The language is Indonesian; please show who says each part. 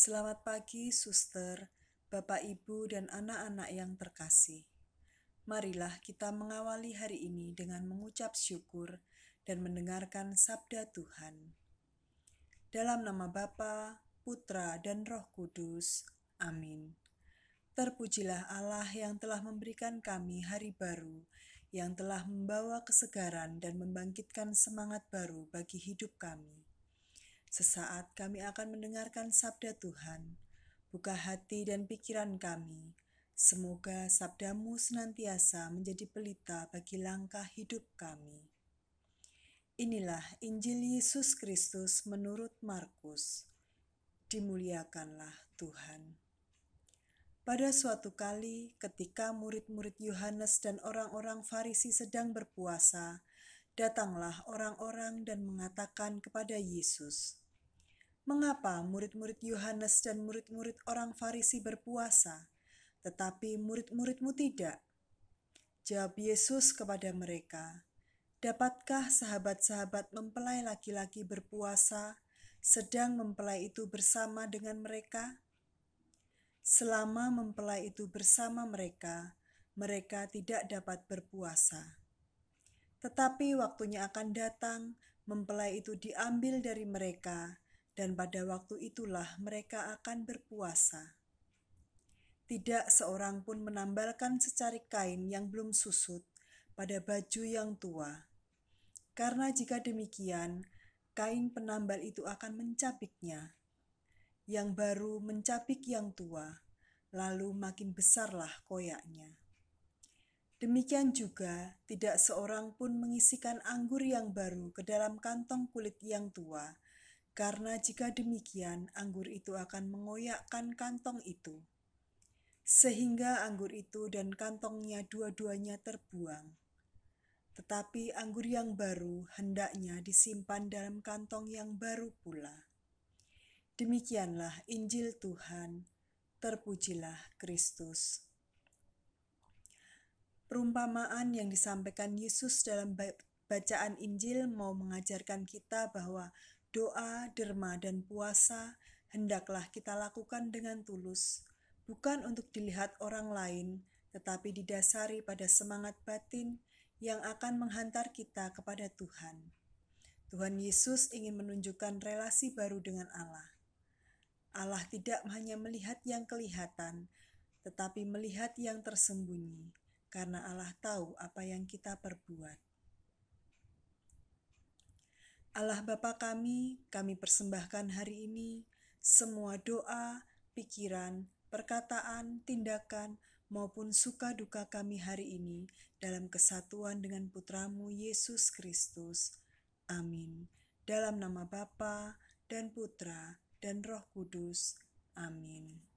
Speaker 1: Selamat pagi, suster, Bapak, Ibu, dan anak-anak yang terkasih. Marilah kita mengawali hari ini dengan mengucap syukur dan mendengarkan sabda Tuhan. Dalam nama Bapa, Putra, dan Roh Kudus. Amin. Terpujilah Allah yang telah memberikan kami hari baru, yang telah membawa kesegaran dan membangkitkan semangat baru bagi hidup kami. Sesaat kami akan mendengarkan sabda Tuhan. Buka hati dan pikiran kami. Semoga sabdamu senantiasa menjadi pelita bagi langkah hidup kami. Inilah Injil Yesus Kristus menurut Markus. Dimuliakanlah Tuhan. Pada suatu kali, ketika murid-murid Yohanes dan orang-orang Farisi sedang berpuasa, datanglah orang-orang dan mengatakan kepada Yesus, Mengapa murid-murid Yohanes dan murid-murid orang Farisi berpuasa, tetapi murid-muridmu tidak? Jawab Yesus kepada mereka, Dapatkah sahabat-sahabat mempelai laki-laki berpuasa, sedang mempelai itu bersama dengan mereka? Selama mempelai itu bersama mereka, mereka tidak dapat berpuasa. Tetapi waktunya akan datang, mempelai itu diambil dari mereka, dan pada waktu itulah mereka akan berpuasa. Tidak seorang pun menambalkan secari kain yang belum susut pada baju yang tua, karena jika demikian, kain penambal itu akan mencapiknya. Yang baru mencapik yang tua, lalu makin besarlah koyaknya. Demikian juga, tidak seorang pun mengisikan anggur yang baru ke dalam kantong kulit yang tua, karena jika demikian anggur itu akan mengoyakkan kantong itu, sehingga anggur itu dan kantongnya dua-duanya terbuang. Tetapi anggur yang baru hendaknya disimpan dalam kantong yang baru pula. Demikianlah Injil Tuhan, terpujilah Kristus. Perumpamaan yang disampaikan Yesus dalam bacaan Injil mau mengajarkan kita bahwa Doa, derma, dan puasa hendaklah kita lakukan dengan tulus, bukan untuk dilihat orang lain, tetapi didasari pada semangat batin yang akan menghantar kita kepada Tuhan. Tuhan Yesus ingin menunjukkan relasi baru dengan Allah. Allah tidak hanya melihat yang kelihatan, tetapi melihat yang tersembunyi, karena Allah tahu apa yang kita perbuat. Allah Bapa kami, kami persembahkan hari ini semua doa, pikiran, perkataan, tindakan, maupun suka duka kami hari ini dalam kesatuan dengan Putramu Yesus Kristus. Amin. Dalam nama Bapa dan Putra dan Roh Kudus. Amin.